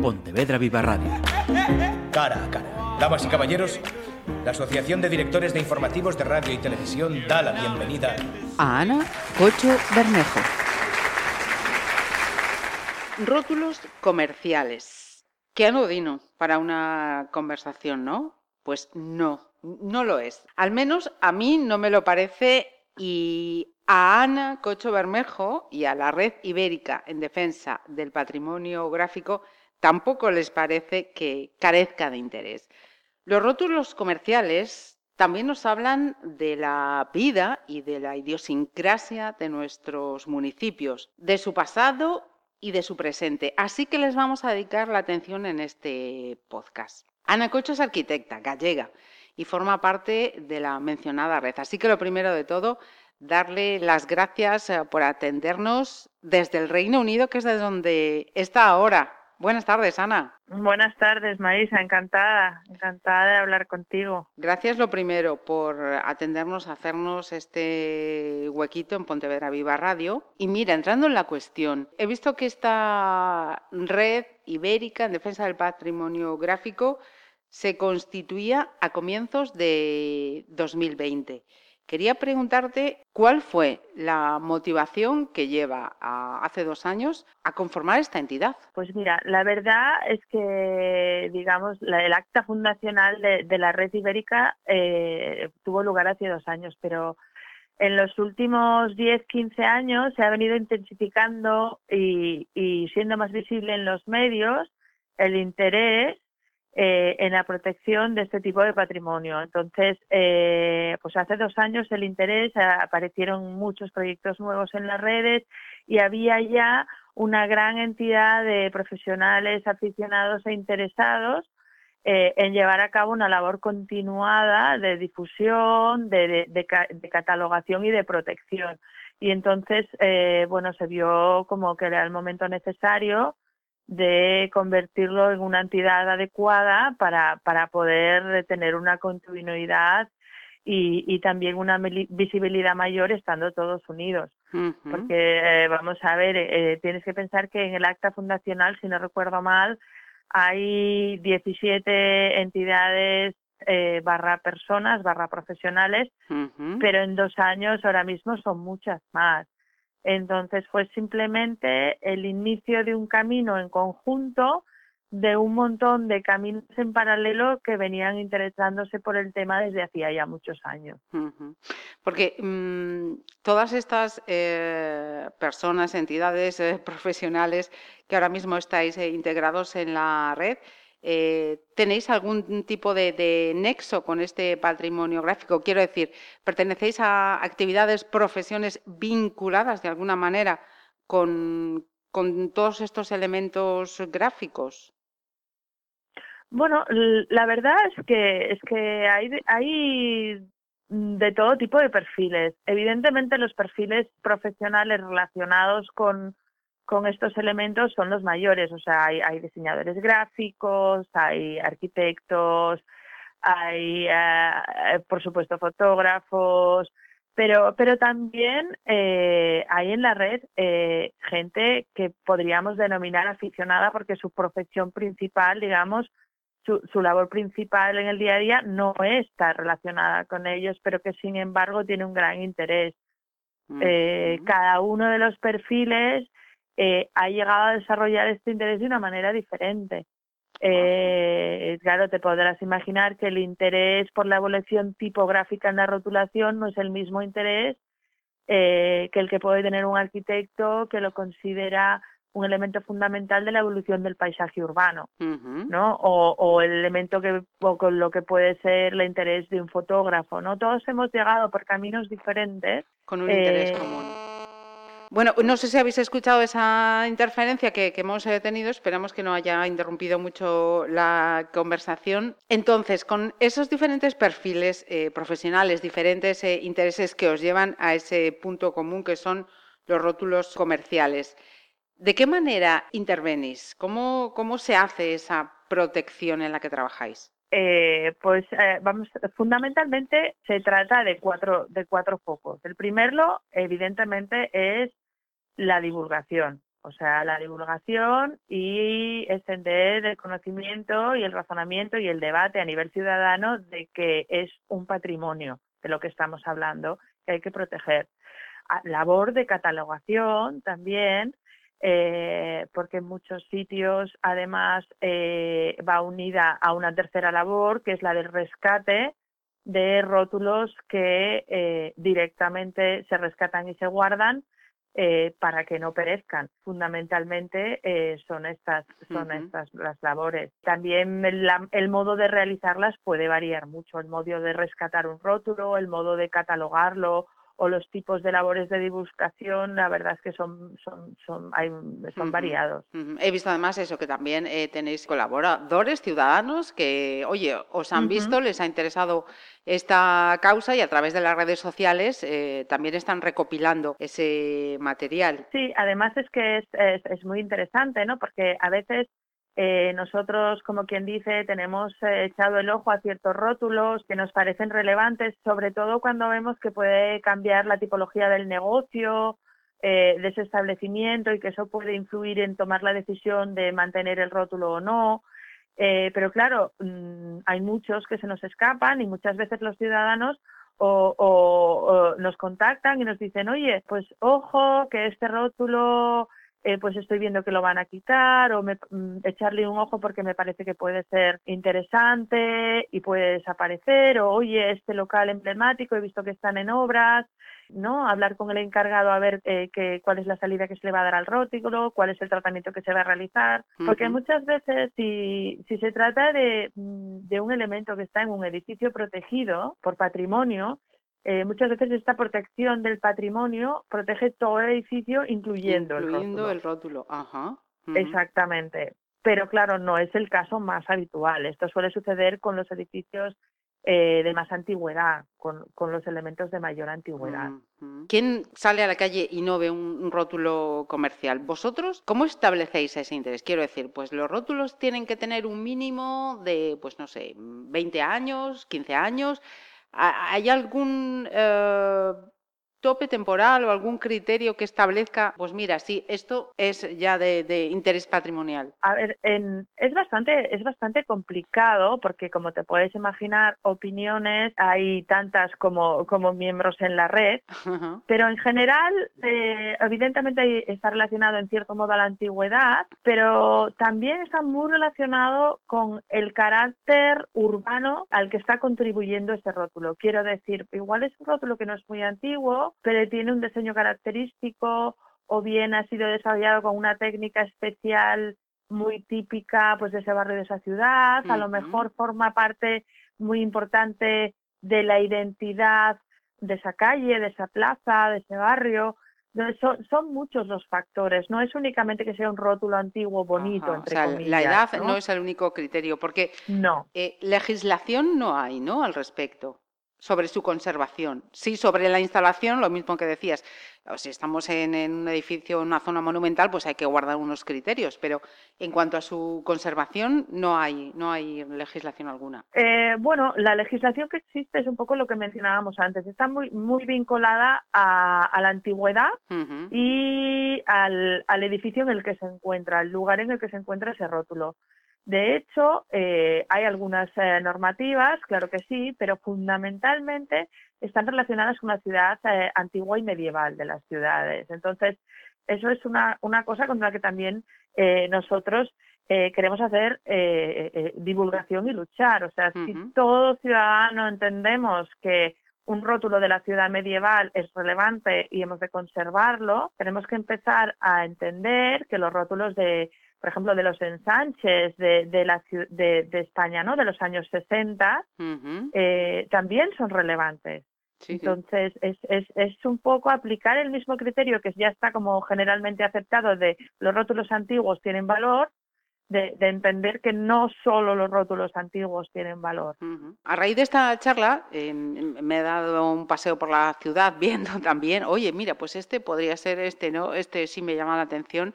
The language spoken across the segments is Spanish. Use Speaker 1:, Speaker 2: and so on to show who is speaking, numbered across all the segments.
Speaker 1: Pontevedra Viva Radio.
Speaker 2: Cara a cara. Damas y caballeros, la Asociación de Directores de Informativos de Radio y Televisión da la bienvenida
Speaker 3: a Ana Cocho Bermejo. Rótulos comerciales. Qué anodino para una conversación, ¿no? Pues no, no lo es. Al menos a mí no me lo parece y a Ana Cocho Bermejo y a la Red Ibérica en Defensa del Patrimonio Gráfico tampoco les parece que carezca de interés. Los rótulos comerciales también nos hablan de la vida y de la idiosincrasia de nuestros municipios, de su pasado y de su presente. Así que les vamos a dedicar la atención en este podcast. Ana Cocho es arquitecta gallega y forma parte de la mencionada red. Así que lo primero de todo, darle las gracias eh, por atendernos desde el Reino Unido, que es de donde está ahora. Buenas tardes, Ana.
Speaker 4: Buenas tardes, Marisa. Encantada, encantada de hablar contigo.
Speaker 3: Gracias lo primero por atendernos, hacernos este huequito en Pontevedra Viva Radio. Y mira, entrando en la cuestión, he visto que esta red ibérica en defensa del patrimonio gráfico se constituía a comienzos de 2020. Quería preguntarte cuál fue la motivación que lleva hace dos años a conformar esta entidad.
Speaker 4: Pues mira, la verdad es que, digamos, el acta fundacional de, la red ibérica eh, tuvo lugar hace dos años, pero en los últimos 10, 15 años se ha venido intensificando y siendo más visible en los medios el interés eh, en la protección de este tipo de patrimonio. Entonces, eh, pues hace dos años el interés, eh, aparecieron muchos proyectos nuevos en las redes y había ya una gran entidad de profesionales aficionados e interesados en llevar a cabo una labor continuada de difusión, de, de catalogación y de protección. Y entonces, bueno, se vio como que era el momento necesario de convertirlo en una entidad adecuada para, para poder tener una continuidad y, y también una visibilidad mayor estando todos unidos. Porque, eh, vamos a ver, eh, tienes que pensar que en el acta fundacional, si no recuerdo mal, hay 17 entidades eh, barra personas, barra profesionales, pero en dos años ahora mismo son muchas más. Entonces fue simplemente el inicio de un camino en conjunto de un montón de caminos en paralelo que venían interesándose por el tema desde hacía ya muchos años.
Speaker 3: Porque mm, todas estas eh, personas, entidades eh, profesionales que ahora mismo estáis eh, integrados en la red, eh, ¿Tenéis algún tipo de, nexo con este patrimonio gráfico? Quiero decir, ¿pertenecéis a actividades, profesiones vinculadas de alguna manera con, todos estos elementos gráficos?
Speaker 4: Bueno, la verdad es que es que hay, hay de todo tipo de perfiles. Evidentemente los perfiles profesionales relacionados con, con estos elementos son los mayores, o sea, hay, diseñadores gráficos, hay arquitectos, hay, eh, por supuesto, fotógrafos, pero, pero también eh, hay en la red eh, gente que podríamos denominar aficionada porque su profesión principal, digamos, su, su labor principal en el día a día no está relacionada con ellos, pero que sin embargo tiene un gran interés. Mm, cada uno de los perfiles eh, ha llegado a desarrollar este interés de una manera diferente. Eh, claro, te podrás imaginar que el interés por la evolución tipográfica en la rotulación no es el mismo interés eh, que el que puede tener un arquitecto que lo considera un elemento fundamental de la evolución del paisaje urbano, ¿no? O, o, el elemento que o con lo que puede ser el interés de un fotógrafo, ¿no? Todos hemos llegado por caminos diferentes.
Speaker 3: Con un interés común bueno, no sé si habéis escuchado esa interferencia que, hemos eh, tenido, esperamos que no haya interrumpido mucho la conversación. Entonces, con esos diferentes perfiles eh, profesionales, diferentes eh, intereses que os llevan a ese punto común que son los rótulos comerciales, ¿de qué manera intervenís? ¿Cómo, cómo se hace esa protección en la que trabajáis?
Speaker 4: pues vamos, fundamentalmente se trata de cuatro, de cuatro focos. El primero, evidentemente, es la divulgación. O sea, la divulgación y extender el conocimiento y el razonamiento y el debate a nivel ciudadano de que es un patrimonio de lo que estamos hablando que hay que proteger. labor de catalogación también, eh, porque en muchos sitios además eh, va unida a una tercera labor, que es la del rescate de rótulos que eh, directamente se rescatan y se guardan eh, para que no perezcan. Fundamentalmente eh, son estas son estas las labores. También el, modo de realizarlas puede variar mucho. El modo de rescatar un rótulo, el modo de catalogarlo o los tipos de labores de divulgación, la verdad es que son, son, son, hay, son variados.
Speaker 3: He visto además eso, que también eh, tenéis colaboradores, ciudadanos, que, oye, os han visto, les ha interesado esta causa y a través de las redes sociales eh, también están recopilando ese material.
Speaker 4: Sí, además es que es, es, es muy interesante, ¿no? Porque a veces eh, nosotros, como quien dice, tenemos eh, echado el ojo a ciertos rótulos que nos parecen relevantes, sobre todo cuando vemos que puede cambiar la tipología del negocio, eh, de ese establecimiento y que eso puede influir en tomar la decisión de mantener el rótulo o no. pero claro, mm, hay muchos que se nos escapan y muchas veces los ciudadanos o, nos contactan y nos dicen, oye, pues ojo, que este rótulo eh, pues estoy viendo que lo van a quitar o mm, echarle un ojo porque me parece que puede ser interesante y puede desaparecer o oye este local emblemático he visto que están en obras no hablar con el encargado a ver eh, que, cuál es la salida que se le va a dar al rótulo cuál es el tratamiento que se va a realizar. Porque muchas veces si, si se trata de, mm, de un elemento que está en un edificio protegido por patrimonio eh, muchas veces esta protección del patrimonio protege todo el edificio, incluyendo,
Speaker 3: el rótulo.
Speaker 4: el
Speaker 3: rótulo. Ajá.
Speaker 4: Exactamente. Pero claro, no es el caso más habitual. Esto suele suceder con los edificios eh, de más antigüedad, con, con, los elementos de mayor antigüedad.
Speaker 3: ¿Quién sale a la calle y no ve un, rótulo comercial? ¿Vosotros cómo establecéis ese interés? Quiero decir, pues los rótulos tienen que tener un mínimo de, pues no sé, 20 años, 15 años. ¿Hay algún eh, tope temporal o algún criterio que establezca, pues mira, sí, esto es ya de, interés patrimonial?
Speaker 4: A ver, es, bastante, es bastante complicado porque, como te puedes imaginar, opiniones hay tantas como, como miembros en la red, pero en general, eh, evidentemente está relacionado en cierto modo a la antigüedad, pero también está muy relacionado con el carácter urbano al que está contribuyendo ese rótulo. Quiero decir, igual es un rótulo que no es muy antiguo, pero tiene un diseño característico o bien ha sido desarrollado con una técnica especial muy típica pues de ese barrio de esa ciudad, a lo mejor forma parte muy importante de la identidad de esa calle, de esa plaza, de ese barrio. Son, son muchos los factores, no es únicamente que sea un rótulo antiguo bonito, entre o sea,
Speaker 3: La edad ¿no? es el único criterio, porque
Speaker 4: no.
Speaker 3: Eh, legislación no hay, ¿no? Al respecto sobre su conservación. Sí, sobre la instalación, lo mismo que decías. Si estamos en, un edificio, en una zona monumental, pues hay que guardar unos criterios, pero en cuanto a su conservación no hay, no hay legislación alguna.
Speaker 4: Eh, bueno, la legislación que existe es un poco lo que mencionábamos antes. Está muy, muy vinculada a, la antigüedad y al, al edificio en el que se encuentra, al lugar en el que se encuentra ese rótulo. De hecho, eh, hay algunas eh, normativas, claro que sí, pero fundamentalmente están relacionadas con la ciudad eh, antigua y medieval de las ciudades. Entonces, eso es una, una cosa con la que también nosotros queremos hacer divulgación y luchar. O sea, si todo ciudadano entendemos que un rótulo de la ciudad medieval es relevante y hemos de conservarlo, tenemos que empezar a entender que los rótulos de por ejemplo, de los ensanches de, de, la, de, de España, ¿no? De los años 60, eh, también son relevantes. Entonces, Es, es, es, un poco aplicar el mismo criterio que ya está como generalmente aceptado de los rótulos antiguos tienen valor, de, de entender que no solo los rótulos antiguos tienen valor.
Speaker 3: A raíz de esta charla, me he dado un paseo por la ciudad viendo también, oye, mira, pues este podría ser este, ¿no? Este sí me llama la atención.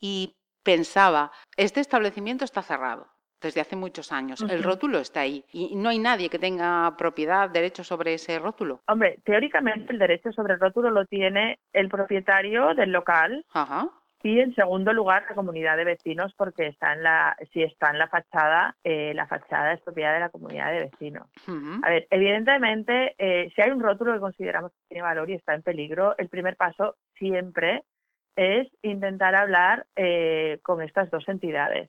Speaker 3: Y pensaba, este establecimiento está cerrado desde hace muchos años. El rótulo está ahí y no hay nadie que tenga propiedad, derecho sobre ese rótulo.
Speaker 4: Hombre, teóricamente el derecho sobre el rótulo lo tiene el propietario del local. Y en segundo lugar, la comunidad de vecinos, porque está en la, si está en la fachada, eh, la fachada es propiedad de la comunidad de vecinos. A ver, evidentemente, eh, si hay un rótulo que consideramos que tiene valor y está en peligro, el primer paso siempre es intentar hablar eh, con estas dos entidades.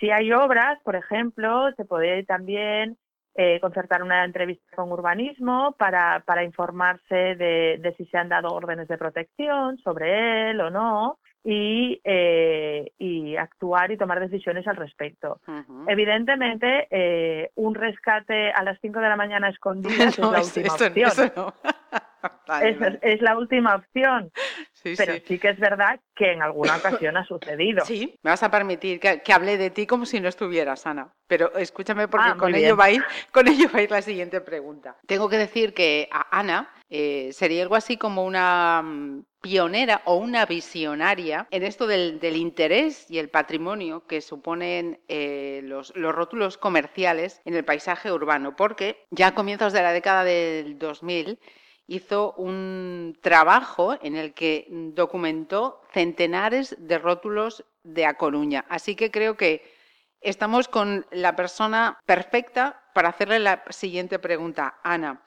Speaker 4: Si hay obras, por ejemplo, se puede también eh, concertar una entrevista con urbanismo para, para informarse de, de, si se han dado órdenes de protección sobre él o no y, eh, y actuar y tomar decisiones al respecto. Evidentemente, eh, un rescate a las 5 de la mañana escondidas es la última opción. es, la última opción. Pero sí. que es verdad que en alguna ocasión ha sucedido.
Speaker 3: Sí, me vas a permitir que, que hable de ti como si no estuvieras, Ana. Pero escúchame porque ah, con, ello va a ir, con ello va a ir la siguiente pregunta. Tengo que decir que a Ana eh, sería algo así como una mm, pionera o una visionaria en esto del, interés y el patrimonio que suponen eh, los, los, rótulos comerciales en el paisaje urbano, porque ya a comienzos de la década del 2000 hizo un trabajo en el que documentó centenares de rótulos de A Coruña. Así que creo que estamos con la persona perfecta para hacerle la siguiente pregunta. Ana,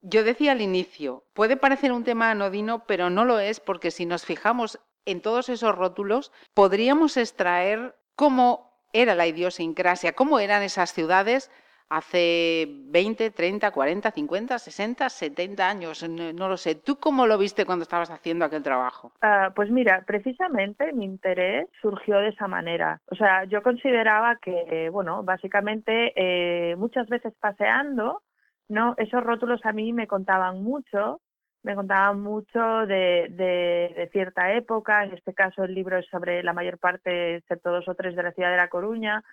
Speaker 3: yo decía al inicio, puede parecer un tema anodino, pero no lo es porque si nos fijamos en todos esos rótulos, podríamos extraer cómo era la idiosincrasia, cómo eran esas ciudades hace 20, 30, 40, 50, 60, 70 años, no, lo sé. ¿Tú cómo lo viste cuando estabas haciendo aquel trabajo?
Speaker 4: Ah, pues mira, precisamente mi interés surgió de esa manera. O sea, yo consideraba que, bueno, básicamente eh, muchas veces paseando, ¿no? Esos rótulos a mí me contaban mucho, me contaban mucho de, de, cierta época, en este caso el libro es sobre la mayor parte, excepto dos o tres, de la ciudad de La Coruña,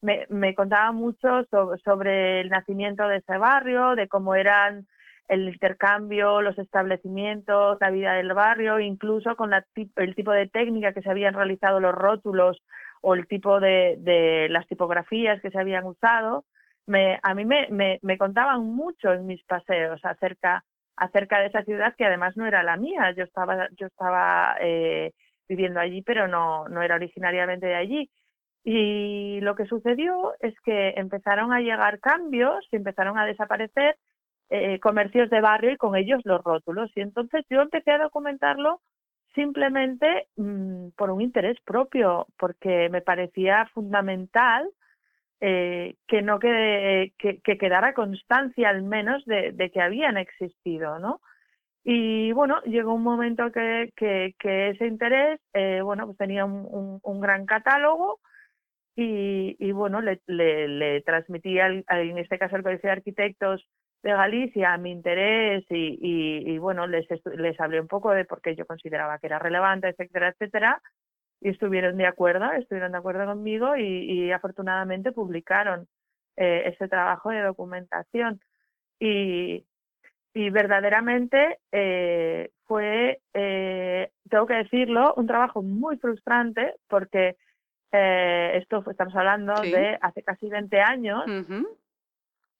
Speaker 4: me, me contaba mucho sobre, el nacimiento de ese barrio, de cómo eran el intercambio, los establecimientos, la vida del barrio, incluso con el tipo de técnica que se habían realizado los rótulos o el tipo de, de las tipografías que se habían usado. Me, a mí me, me, me, contaban mucho en mis paseos acerca, acerca de esa ciudad que además no era la mía. Yo estaba, yo estaba eh, viviendo allí, pero no, no era originariamente de allí. Y lo que sucedió es que empezaron a llegar cambios y empezaron a desaparecer eh, comercios de barrio y con ellos los rótulos. Y entonces yo empecé a documentarlo simplemente mm, por un interés propio, porque me parecía fundamental eh, que no quede, que, quedara constancia al menos de, que habían existido, ¿no? Y bueno, llegó un momento que, ese interés, eh, bueno, pues tenía un gran catálogo y, y bueno, le, le, le transmití al, en este caso al Colegio de Arquitectos de Galicia mi interés y, y, y, bueno, les, les hablé un poco de por qué yo consideraba que era relevante, etcétera, etcétera, y estuvieron de acuerdo, estuvieron de acuerdo conmigo y, y afortunadamente publicaron eh, ese trabajo de documentación. Y, y verdaderamente eh, fue, eh, tengo que decirlo, un trabajo muy frustrante porque eh, esto estamos hablando de hace casi 20 años.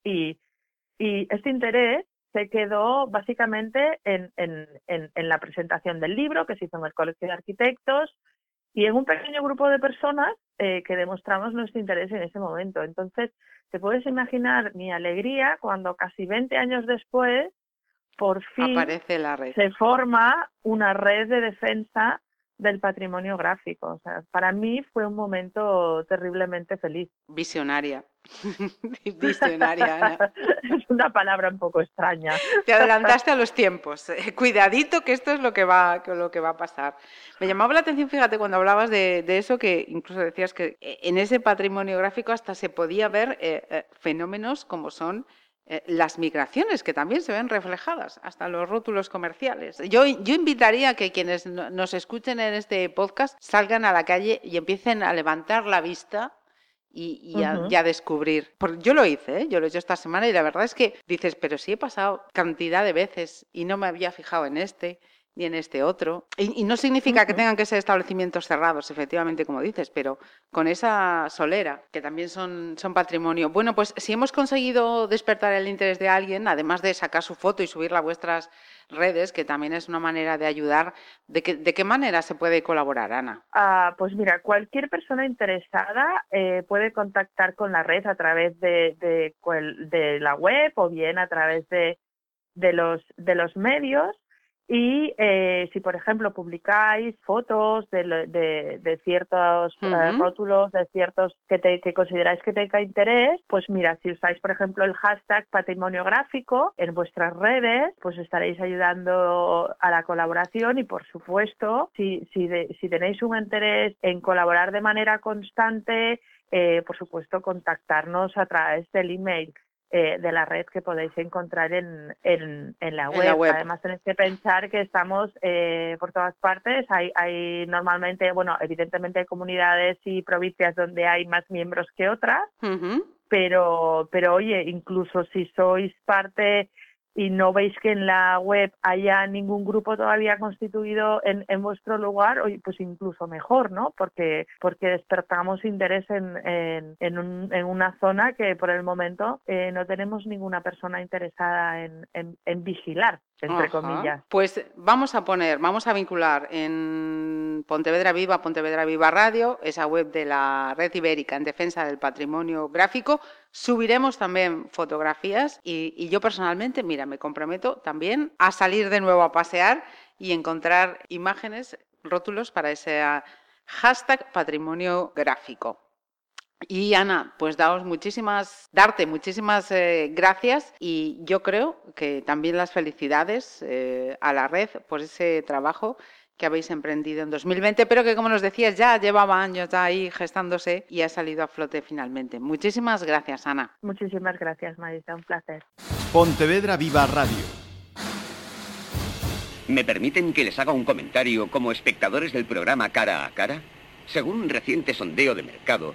Speaker 4: Y, y este interés se quedó básicamente en, en, en, la presentación del libro que se hizo en el Colegio de Arquitectos y en un pequeño grupo de personas eh, que demostramos nuestro interés en ese momento. Entonces, te puedes imaginar mi alegría cuando casi 20 años después, por fin se forma una red de defensa del patrimonio gráfico. O sea, para mí fue un momento terriblemente feliz.
Speaker 3: Visionaria. Visionaria, Ana.
Speaker 4: es una palabra un poco extraña.
Speaker 3: Te adelantaste a los tiempos. Eh, cuidadito que esto es lo que va, lo que va a pasar. Me llamaba la atención, fíjate, cuando hablabas de, eso, que incluso decías que eh, en ese patrimonio gráfico hasta se podía ver eh, fenómenos como son eh, las migraciones que también se ven reflejadas, hasta los rótulos comerciales. Yo, yo invitaría a que quienes nos escuchen en este podcast salgan a la calle y empiecen a levantar la vista y, a, descubrir. Porque yo lo hice, ¿eh? yo lo he hecho esta semana y la verdad es que dices, pero sí he pasado cantidad de veces y no me había fijado en este y en este otro. Y, no significa que tengan que ser establecimientos cerrados, efectivamente, como dices, pero con esa solera, que también son, son patrimonio. Bueno, pues si hemos conseguido despertar el interés de alguien, además de sacar su foto y subirla a vuestras redes, que también es una manera de ayudar, ¿de, de qué manera se puede colaborar, Ana?
Speaker 4: Ah, pues mira, cualquier persona interesada eh, puede contactar con la red a través de, de, de la web o bien a través de, de, los, de los medios y eh, si, por ejemplo, publicáis fotos de, de, ciertos eh, rótulos, de ciertos que, te, que consideráis que tenga interés, pues mira, si usáis, por ejemplo, el hashtag patrimonio gráfico en vuestras redes, pues estaréis ayudando a la colaboración. Y, por supuesto, si, si, si tenéis un interés en colaborar de manera constante, eh, por supuesto, contactarnos a través del email eh, de la red que podéis encontrar en, en, la, web. Además tenéis que pensar que estamos eh, por todas partes. Hay, hay normalmente, bueno, evidentemente hay comunidades y provincias donde hay más miembros que otras, pero, pero oye, incluso si sois parte y no veis que en la web haya ningún grupo todavía constituido en, en vuestro lugar, pues incluso mejor, ¿no? Porque, porque despertamos interés en, en, en, un, en una zona que por el momento eh, no tenemos ninguna persona interesada en, en vigilar entre comillas.
Speaker 3: Pues vamos a poner, vamos a vincular en Pontevedra Viva, Pontevedra Viva Radio, esa web de la Red Ibérica en defensa del patrimonio gráfico. Subiremos también fotografías y, y yo personalmente, mira, me comprometo también a salir de nuevo a pasear y encontrar imágenes, rótulos para ese hashtag patrimonio gráfico. Y Ana, pues daos muchísimas, darte muchísimas eh, gracias y yo creo que también las felicidades eh, a la red por ese trabajo que habéis emprendido en 2020, pero que como nos decías ya llevaba años ahí gestándose y ha salido a flote finalmente. Muchísimas gracias, Ana.
Speaker 4: Muchísimas gracias, Marisa, un placer.
Speaker 1: Pontevedra Viva Radio.
Speaker 5: ¿Me permiten que les haga un comentario como espectadores del programa Cara a Cara? Según un reciente sondeo de mercado,